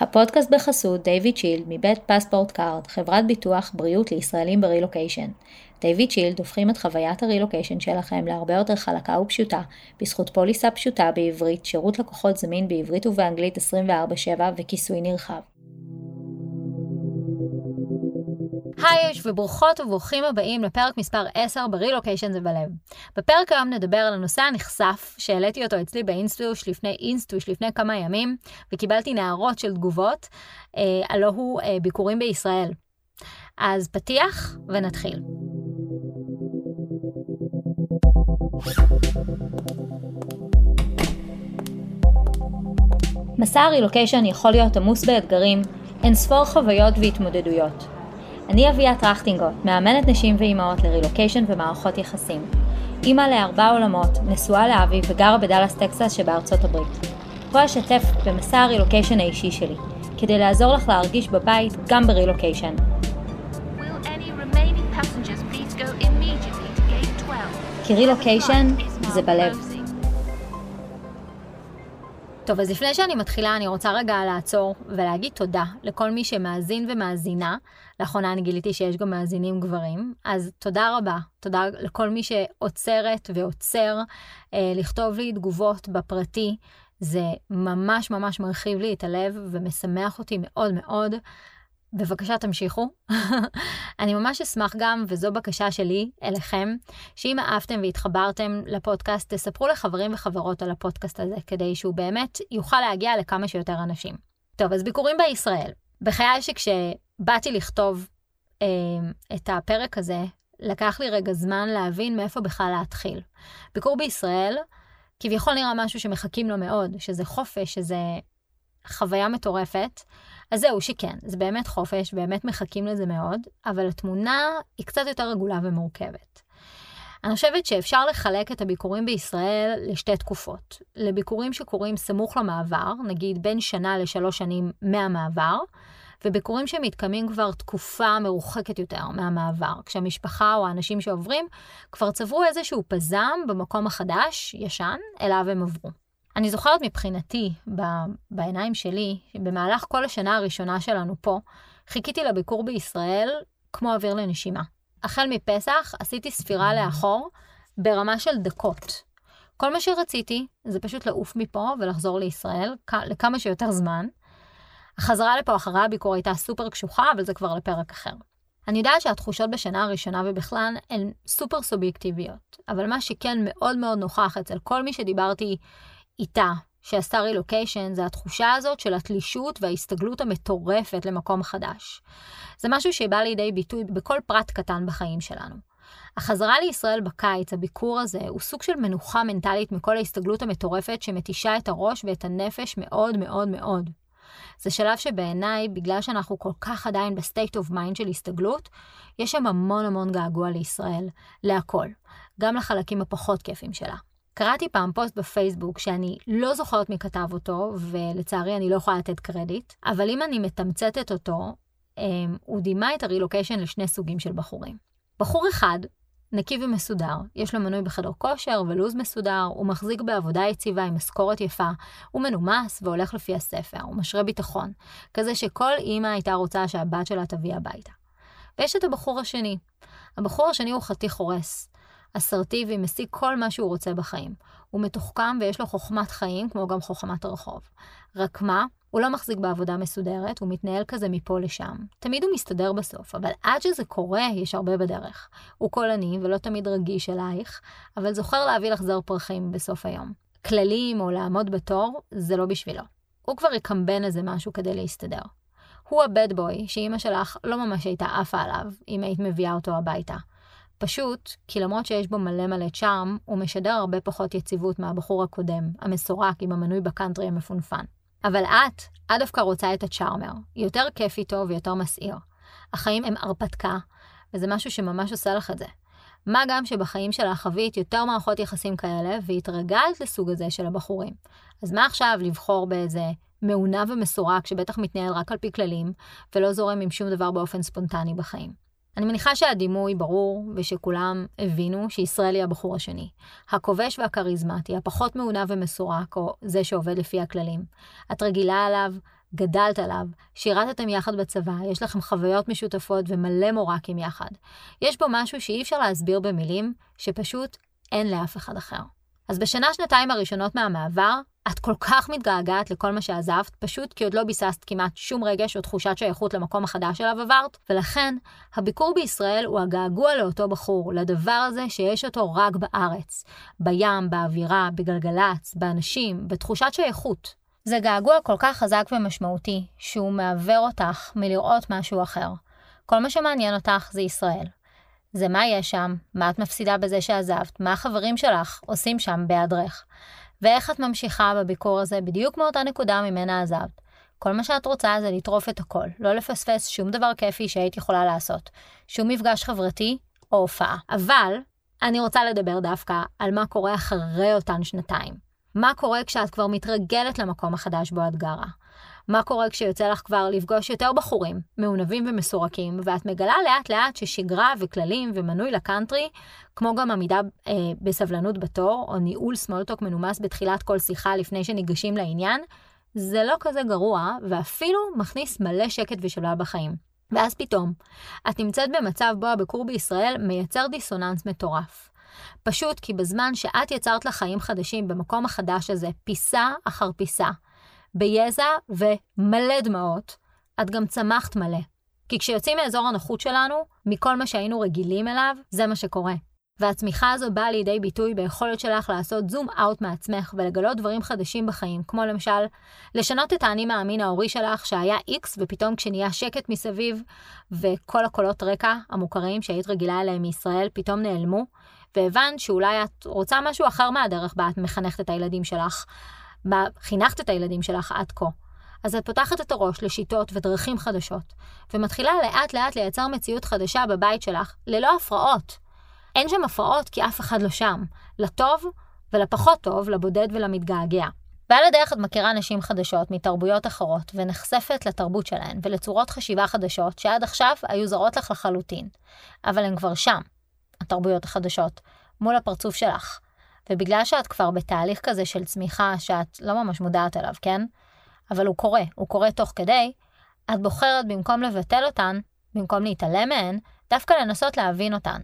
הפודקאסט בחסות David Shield מבית PassportCard, חברת ביטוח בריאות לישראלים ברילוקיישן. David Shield הופכים את חוויית הרילוקיישן שלכם להרבה יותר חלקה ופשוטה, בזכות פוליסה פשוטה בעברית, שירות לקוחות זמין בעברית ובאנגלית 24/7 וכיסוי נרחב. היי וברוכות וברוכים הבאים לפרק מספר 10 ברילוקיישן זה בלב. בפרק היום נדבר על הנושא הנחשף שהעליתי אותו אצלי באינסטוש לפני אינסטוש לפני כמה ימים וקיבלתי נערות של תגובות, אה, הוא אה, ביקורים בישראל. אז פתיח ונתחיל. מסע הרילוקיישן יכול להיות עמוס באתגרים, אין ספור חוויות והתמודדויות. אני אביה טרכטינגוט, מאמנת נשים ואימהות לרילוקיישן ומערכות יחסים. אימא לארבע עולמות, נשואה לאבי וגרה בדאלאס טקסס שבארצות הברית. פה אשתף במסע הרילוקיישן האישי שלי, כדי לעזור לך להרגיש בבית גם ברילוקיישן. כי רילוקיישן זה בלב. טוב, אז לפני שאני מתחילה, אני רוצה רגע לעצור ולהגיד תודה לכל מי שמאזין ומאזינה. לאחרונה אני גיליתי שיש גם מאזינים גברים, אז תודה רבה. תודה לכל מי שעוצרת ועוצר אה, לכתוב לי תגובות בפרטי. זה ממש ממש מרחיב לי את הלב ומשמח אותי מאוד מאוד. בבקשה תמשיכו. אני ממש אשמח גם, וזו בקשה שלי אליכם, שאם אהבתם והתחברתם לפודקאסט, תספרו לחברים וחברות על הפודקאסט הזה, כדי שהוא באמת יוכל להגיע לכמה שיותר אנשים. טוב, אז ביקורים בישראל. בחיי שכשבאתי לכתוב אה, את הפרק הזה, לקח לי רגע זמן להבין מאיפה בכלל להתחיל. ביקור בישראל, כביכול נראה משהו שמחכים לו מאוד, שזה חופש, שזה חוויה מטורפת. אז זהו, שכן, זה באמת חופש, באמת מחכים לזה מאוד, אבל התמונה היא קצת יותר רגולה ומורכבת. אני חושבת שאפשר לחלק את הביקורים בישראל לשתי תקופות. לביקורים שקורים סמוך למעבר, נגיד בין שנה לשלוש שנים מהמעבר, וביקורים שמתקיימים כבר תקופה מרוחקת יותר מהמעבר, כשהמשפחה או האנשים שעוברים כבר צברו איזשהו פזם במקום החדש, ישן, אליו הם עברו. אני זוכרת מבחינתי, ב, בעיניים שלי, במהלך כל השנה הראשונה שלנו פה, חיכיתי לביקור בישראל כמו אוויר לנשימה. החל מפסח עשיתי ספירה לאחור ברמה של דקות. כל מה שרציתי זה פשוט לעוף מפה ולחזור לישראל לכמה שיותר זמן. החזרה לפה אחרי הביקור הייתה סופר קשוחה, אבל זה כבר לפרק אחר. אני יודעת שהתחושות בשנה הראשונה ובכלל הן סופר סובייקטיביות, אבל מה שכן מאוד מאוד נוכח אצל כל מי שדיברתי איתה, שעשתה רילוקיישן, זה התחושה הזאת של התלישות וההסתגלות המטורפת למקום חדש. זה משהו שבא לידי ביטוי בכל פרט קטן בחיים שלנו. החזרה לישראל בקיץ, הביקור הזה, הוא סוג של מנוחה מנטלית מכל ההסתגלות המטורפת שמתישה את הראש ואת הנפש מאוד מאוד מאוד. זה שלב שבעיניי, בגלל שאנחנו כל כך עדיין ב state of mind של הסתגלות, יש שם המון המון געגוע לישראל, להכל, גם לחלקים הפחות כיפים שלה. קראתי פעם פוסט בפייסבוק שאני לא זוכרת מי כתב אותו, ולצערי אני לא יכולה לתת קרדיט, אבל אם אני מתמצתת אותו, אמ, הוא דימה את הרילוקיישן לשני סוגים של בחורים. בחור אחד, נקי ומסודר, יש לו מנוי בחדר כושר ולו"ז מסודר, הוא מחזיק בעבודה יציבה עם משכורת יפה, הוא מנומס והולך לפי הספר, הוא משרה ביטחון, כזה שכל אימא הייתה רוצה שהבת שלה תביא הביתה. ויש את הבחור השני. הבחור השני הוא חתיך הורס. אסרטיבי, משיג כל מה שהוא רוצה בחיים. הוא מתוחכם ויש לו חוכמת חיים, כמו גם חוכמת הרחוב. רק מה? הוא לא מחזיק בעבודה מסודרת, הוא מתנהל כזה מפה לשם. תמיד הוא מסתדר בסוף, אבל עד שזה קורה, יש הרבה בדרך. הוא קולני ולא תמיד רגיש אלייך, אבל זוכר להביא לך זר פרחים בסוף היום. כללים או לעמוד בתור, זה לא בשבילו. הוא כבר יקמבן איזה משהו כדי להסתדר. הוא הבד בוי שאימא שלך לא ממש הייתה עפה עליו, אם היית מביאה אותו הביתה. פשוט, כי למרות שיש בו מלא מלא צ'ארם, הוא משדר הרבה פחות יציבות מהבחור הקודם, המסורק עם המנוי בקאנטרי המפונפן. אבל את, את דווקא רוצה את הצ'ארמר. יותר כיף איתו ויותר מסעיר. החיים הם הרפתקה, וזה משהו שממש עושה לך את זה. מה גם שבחיים שלך חווית יותר מערכות יחסים כאלה, והתרגלת לסוג הזה של הבחורים. אז מה עכשיו לבחור באיזה מעונה ומסורק שבטח מתנהל רק על פי כללים, ולא זורם עם שום דבר באופן ספונטני בחיים? אני מניחה שהדימוי ברור ושכולם הבינו שישראל היא הבחור השני. הכובש והכריזמטי, הפחות מעונה ומסורק, או זה שעובד לפי הכללים. את רגילה עליו גדלת עליו, שירתתם יחד בצבא, יש לכם חוויות משותפות ומלא מורקים יחד. יש בו משהו שאי אפשר להסביר במילים, שפשוט אין לאף אחד אחר. אז בשנה-שנתיים הראשונות מהמעבר, את כל כך מתגעגעת לכל מה שעזבת, פשוט כי עוד לא ביססת כמעט שום רגש או תחושת שייכות למקום החדש אליו עברת, ולכן הביקור בישראל הוא הגעגוע לאותו בחור, לדבר הזה שיש אותו רק בארץ. בים, באווירה, בגלגלצ, באנשים, בתחושת שייכות. זה געגוע כל כך חזק ומשמעותי, שהוא מעוור אותך מלראות משהו אחר. כל מה שמעניין אותך זה ישראל. זה מה יש שם, מה את מפסידה בזה שעזבת, מה החברים שלך עושים שם בהיעדרך. ואיך את ממשיכה בביקור הזה בדיוק מאותה נקודה ממנה עזבת. כל מה שאת רוצה זה לטרוף את הכל, לא לפספס שום דבר כיפי שהיית יכולה לעשות, שום מפגש חברתי או הופעה. אבל אני רוצה לדבר דווקא על מה קורה אחרי אותן שנתיים. מה קורה כשאת כבר מתרגלת למקום החדש בו את גרה? מה קורה כשיוצא לך כבר לפגוש יותר בחורים, מעונבים ומסורקים, ואת מגלה לאט לאט ששגרה וכללים ומנוי לקאנטרי, כמו גם עמידה אה, בסבלנות בתור, או ניהול סמולטוק מנומס בתחילת כל שיחה לפני שניגשים לעניין, זה לא כזה גרוע, ואפילו מכניס מלא שקט ושלווה בחיים. ואז פתאום, את נמצאת במצב בו הביקור בישראל מייצר דיסוננס מטורף. פשוט כי בזמן שאת יצרת לך חיים חדשים במקום החדש הזה, פיסה אחר פיסה, ביזע ומלא דמעות, את גם צמחת מלא. כי כשיוצאים מאזור הנוחות שלנו, מכל מה שהיינו רגילים אליו, זה מה שקורה. והצמיחה הזו באה לידי ביטוי ביכולת שלך לעשות זום אאוט מעצמך ולגלות דברים חדשים בחיים, כמו למשל, לשנות את האני מאמין ההורי שלך שהיה איקס ופתאום כשנהיה שקט מסביב וכל הקולות רקע המוכרים שהיית רגילה אליהם מישראל פתאום נעלמו, והבנת שאולי את רוצה משהו אחר מהדרך בה את מחנכת את הילדים שלך, בה חינכת את הילדים שלך עד כה. אז את פותחת את הראש לשיטות ודרכים חדשות, ומתחילה לאט לאט לייצר מציאות חדשה בבית שלך, ללא הפרעות. אין שם הפרעות כי אף אחד לא שם, לטוב ולפחות טוב, לבודד ולמתגעגע. ועל הדרך את מכירה נשים חדשות מתרבויות אחרות, ונחשפת לתרבות שלהן ולצורות חשיבה חדשות שעד עכשיו היו זרות לך לחלוטין. אבל הן כבר שם, התרבויות החדשות, מול הפרצוף שלך. ובגלל שאת כבר בתהליך כזה של צמיחה שאת לא ממש מודעת אליו, כן? אבל הוא קורה, הוא קורה תוך כדי, את בוחרת במקום לבטל אותן, במקום להתעלם מהן, דווקא לנסות להבין אותן.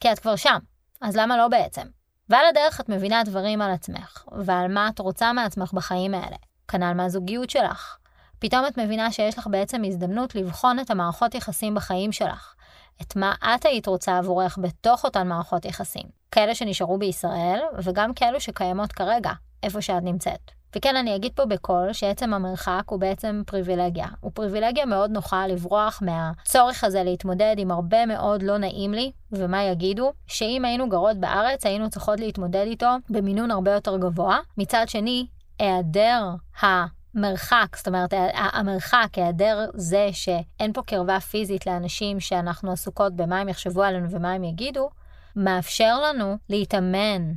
כי את כבר שם, אז למה לא בעצם? ועל הדרך את מבינה דברים על עצמך, ועל מה את רוצה מעצמך בחיים האלה. כנ"ל מהזוגיות שלך. פתאום את מבינה שיש לך בעצם הזדמנות לבחון את המערכות יחסים בחיים שלך. את מה את היית רוצה עבורך בתוך אותן מערכות יחסים. כאלה שנשארו בישראל, וגם כאלו שקיימות כרגע, איפה שאת נמצאת. וכן, אני אגיד פה בקול שעצם המרחק הוא בעצם פריבילגיה. הוא פריבילגיה מאוד נוחה לברוח מהצורך הזה להתמודד עם הרבה מאוד לא נעים לי, ומה יגידו, שאם היינו גרות בארץ היינו צריכות להתמודד איתו במינון הרבה יותר גבוה. מצד שני, היעדר ה... מרחק, זאת אומרת, המרחק, היעדר זה שאין פה קרבה פיזית לאנשים שאנחנו עסוקות במה הם יחשבו עלינו ומה הם יגידו, מאפשר לנו להתאמן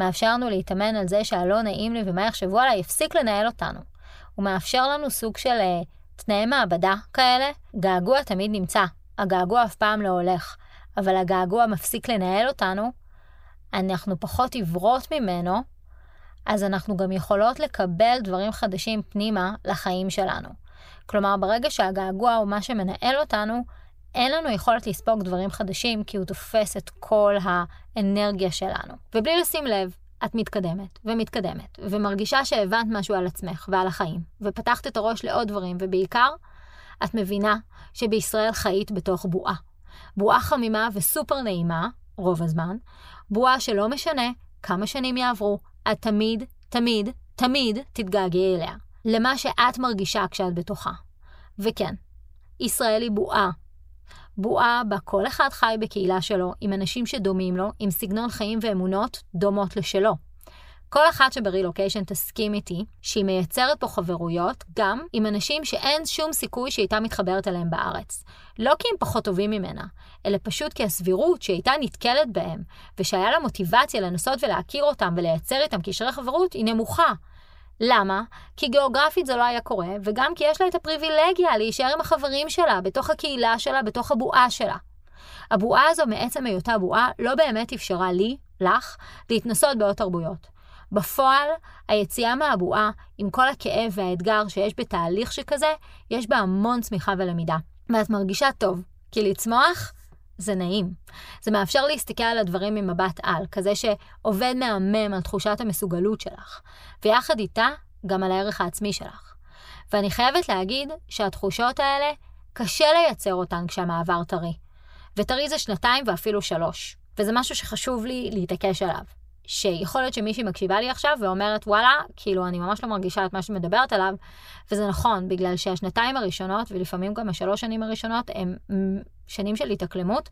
מאפשר לנו להתאמן על זה שהלא נעים לי ומה יחשבו עליי, יפסיק לנהל אותנו. הוא מאפשר לנו סוג של uh, תנאי מעבדה כאלה. געגוע תמיד נמצא, הגעגוע אף פעם לא הולך, אבל הגעגוע מפסיק לנהל אותנו, אנחנו פחות עיוורות ממנו, אז אנחנו גם יכולות לקבל דברים חדשים פנימה לחיים שלנו. כלומר, ברגע שהגעגוע הוא מה שמנהל אותנו, אין לנו יכולת לספוג דברים חדשים כי הוא תופס את כל האנרגיה שלנו. ובלי לשים לב, את מתקדמת ומתקדמת, ומרגישה שהבנת משהו על עצמך ועל החיים, ופתחת את הראש לעוד דברים, ובעיקר, את מבינה שבישראל חיית בתוך בועה. בועה חמימה וסופר נעימה, רוב הזמן, בועה שלא משנה כמה שנים יעברו, את תמיד, תמיד, תמיד תתגעגעי אליה. למה שאת מרגישה כשאת בתוכה. וכן, ישראל היא בועה בועה בה כל אחד חי בקהילה שלו, עם אנשים שדומים לו, עם סגנון חיים ואמונות דומות לשלו. כל אחת שברילוקיישן תסכים איתי שהיא מייצרת פה חברויות גם עם אנשים שאין שום סיכוי שהיא הייתה מתחברת אליהם בארץ. לא כי הם פחות טובים ממנה, אלא פשוט כי הסבירות שהיא הייתה נתקלת בהם, ושהיה לה מוטיבציה לנסות ולהכיר אותם ולייצר איתם קשרי חברות, היא נמוכה. למה? כי גיאוגרפית זה לא היה קורה, וגם כי יש לה את הפריבילגיה להישאר עם החברים שלה, בתוך הקהילה שלה, בתוך הבועה שלה. הבועה הזו, מעצם היותה בועה, לא באמת אפשרה לי, לך, להתנסות בעוד תרבויות. בפועל, היציאה מהבועה, עם כל הכאב והאתגר שיש בתהליך שכזה, יש בה המון צמיחה ולמידה. ואת מרגישה טוב, כי לצמוח זה נעים. זה מאפשר להסתכל על הדברים ממבט על, כזה שעובד מהמם על תחושת המסוגלות שלך, ויחד איתה, גם על הערך העצמי שלך. ואני חייבת להגיד שהתחושות האלה, קשה לייצר אותן כשהמעבר טרי. וטרי זה שנתיים ואפילו שלוש, וזה משהו שחשוב לי להתעקש עליו. שיכול להיות שמישהי מקשיבה לי עכשיו ואומרת, וואלה, כאילו, אני ממש לא מרגישה את מה שאת מדברת עליו, וזה נכון, בגלל שהשנתיים הראשונות, ולפעמים גם השלוש שנים הראשונות, הם שנים של התאקלמות.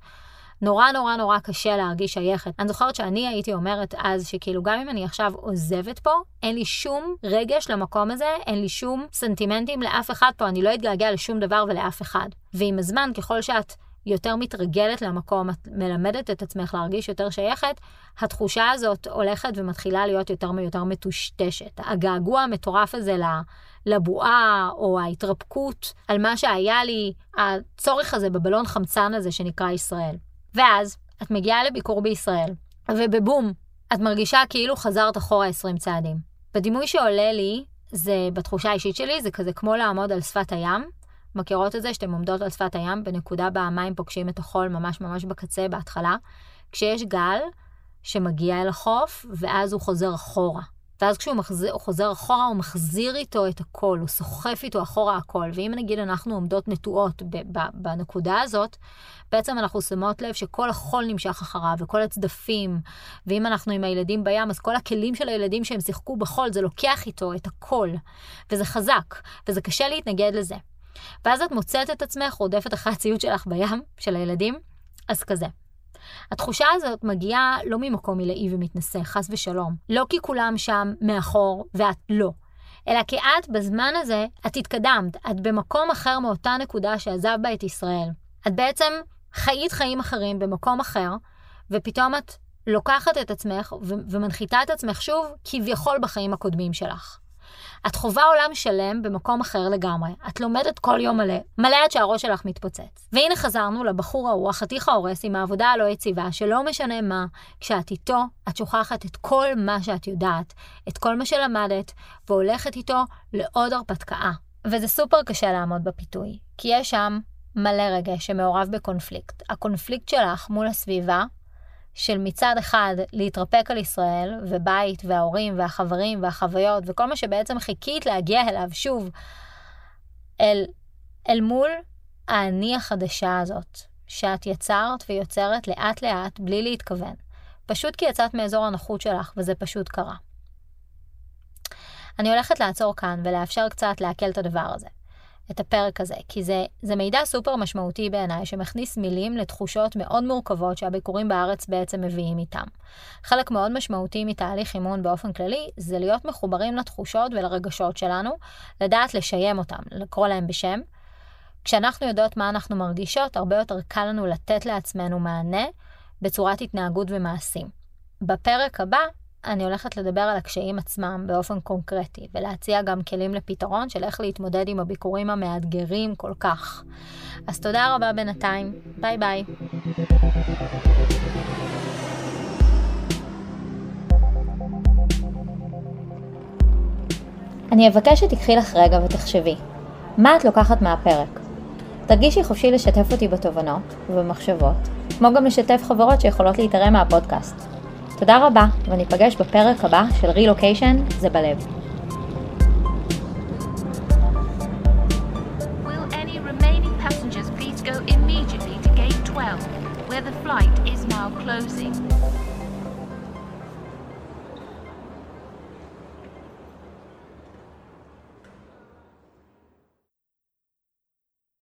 נורא נורא נורא קשה להרגיש שייכת. אני זוכרת שאני הייתי אומרת אז שכאילו גם אם אני עכשיו עוזבת פה, אין לי שום רגש למקום הזה, אין לי שום סנטימנטים לאף אחד פה, אני לא אתגעגע לשום דבר ולאף אחד. ועם הזמן, ככל שאת יותר מתרגלת למקום, את מלמדת את עצמך להרגיש יותר שייכת, התחושה הזאת הולכת ומתחילה להיות יותר ויותר מטושטשת. הגעגוע המטורף הזה לבועה, או ההתרפקות על מה שהיה לי, הצורך הזה בבלון חמצן הזה שנקרא ישראל. ואז את מגיעה לביקור בישראל, ובבום, את מרגישה כאילו חזרת אחורה 20 צעדים. בדימוי שעולה לי, זה בתחושה האישית שלי, זה כזה כמו לעמוד על שפת הים, מכירות את זה שאתן עומדות על שפת הים, בנקודה בה המים פוגשים את החול ממש ממש בקצה, בהתחלה, כשיש גל שמגיע אל החוף, ואז הוא חוזר אחורה. ואז כשהוא מחזיר, חוזר אחורה, הוא מחזיר איתו את הכל, הוא סוחף איתו אחורה הכל. ואם נגיד אנחנו עומדות נטועות בנקודה הזאת, בעצם אנחנו שמות לב שכל החול נמשך אחריו, וכל הצדפים, ואם אנחנו עם הילדים בים, אז כל הכלים של הילדים שהם שיחקו בחול, זה לוקח איתו את הכל. וזה חזק, וזה קשה להתנגד לזה. ואז את מוצאת את עצמך רודפת אחרי הציוד שלך בים, של הילדים, אז כזה. התחושה הזאת מגיעה לא ממקום עילאי ומתנשא, חס ושלום. לא כי כולם שם מאחור ואת לא. אלא כי את, בזמן הזה, את התקדמת. את במקום אחר מאותה נקודה שעזב בה את ישראל. את בעצם חיית חיים אחרים במקום אחר, ופתאום את לוקחת את עצמך ומנחיתה את עצמך שוב כביכול בחיים הקודמים שלך. את חווה עולם שלם במקום אחר לגמרי. את לומדת כל יום מלא, מלא עד שהראש שלך מתפוצץ. והנה חזרנו לבחור ההוא, החתיך ההורס עם העבודה הלא יציבה, שלא משנה מה, כשאת איתו, את שוכחת את כל מה שאת יודעת, את כל מה שלמדת, והולכת איתו לעוד הרפתקה. וזה סופר קשה לעמוד בפיתוי, כי יש שם מלא רגש שמעורב בקונפליקט. הקונפליקט שלך מול הסביבה של מצד אחד להתרפק על ישראל, ובית, וההורים, והחברים, והחוויות, וכל מה שבעצם חיכית להגיע אליו שוב, אל, אל מול האני החדשה הזאת, שאת יצרת ויוצרת לאט לאט, בלי להתכוון. פשוט כי יצאת מאזור הנוחות שלך, וזה פשוט קרה. אני הולכת לעצור כאן ולאפשר קצת לעכל את הדבר הזה. את הפרק הזה, כי זה, זה מידע סופר משמעותי בעיניי, שמכניס מילים לתחושות מאוד מורכבות שהביקורים בארץ בעצם מביאים איתם. חלק מאוד משמעותי מתהליך אימון באופן כללי, זה להיות מחוברים לתחושות ולרגשות שלנו, לדעת לשיים אותם, לקרוא להם בשם. כשאנחנו יודעות מה אנחנו מרגישות, הרבה יותר קל לנו לתת לעצמנו מענה בצורת התנהגות ומעשים. בפרק הבא אני הולכת לדבר על הקשיים עצמם באופן קונקרטי, ולהציע גם כלים לפתרון של איך להתמודד עם הביקורים המאתגרים כל כך. אז תודה רבה בינתיים, ביי ביי. אני אבקש שתיקחי לך רגע ותחשבי, מה את לוקחת מהפרק? תרגישי חופשי לשתף אותי בתובנות ובמחשבות, כמו גם לשתף חברות שיכולות להתערם מהפודקאסט. תודה רבה, וניפגש בפרק הבא של רילוקיישן זה בלב. where the flight is now closing.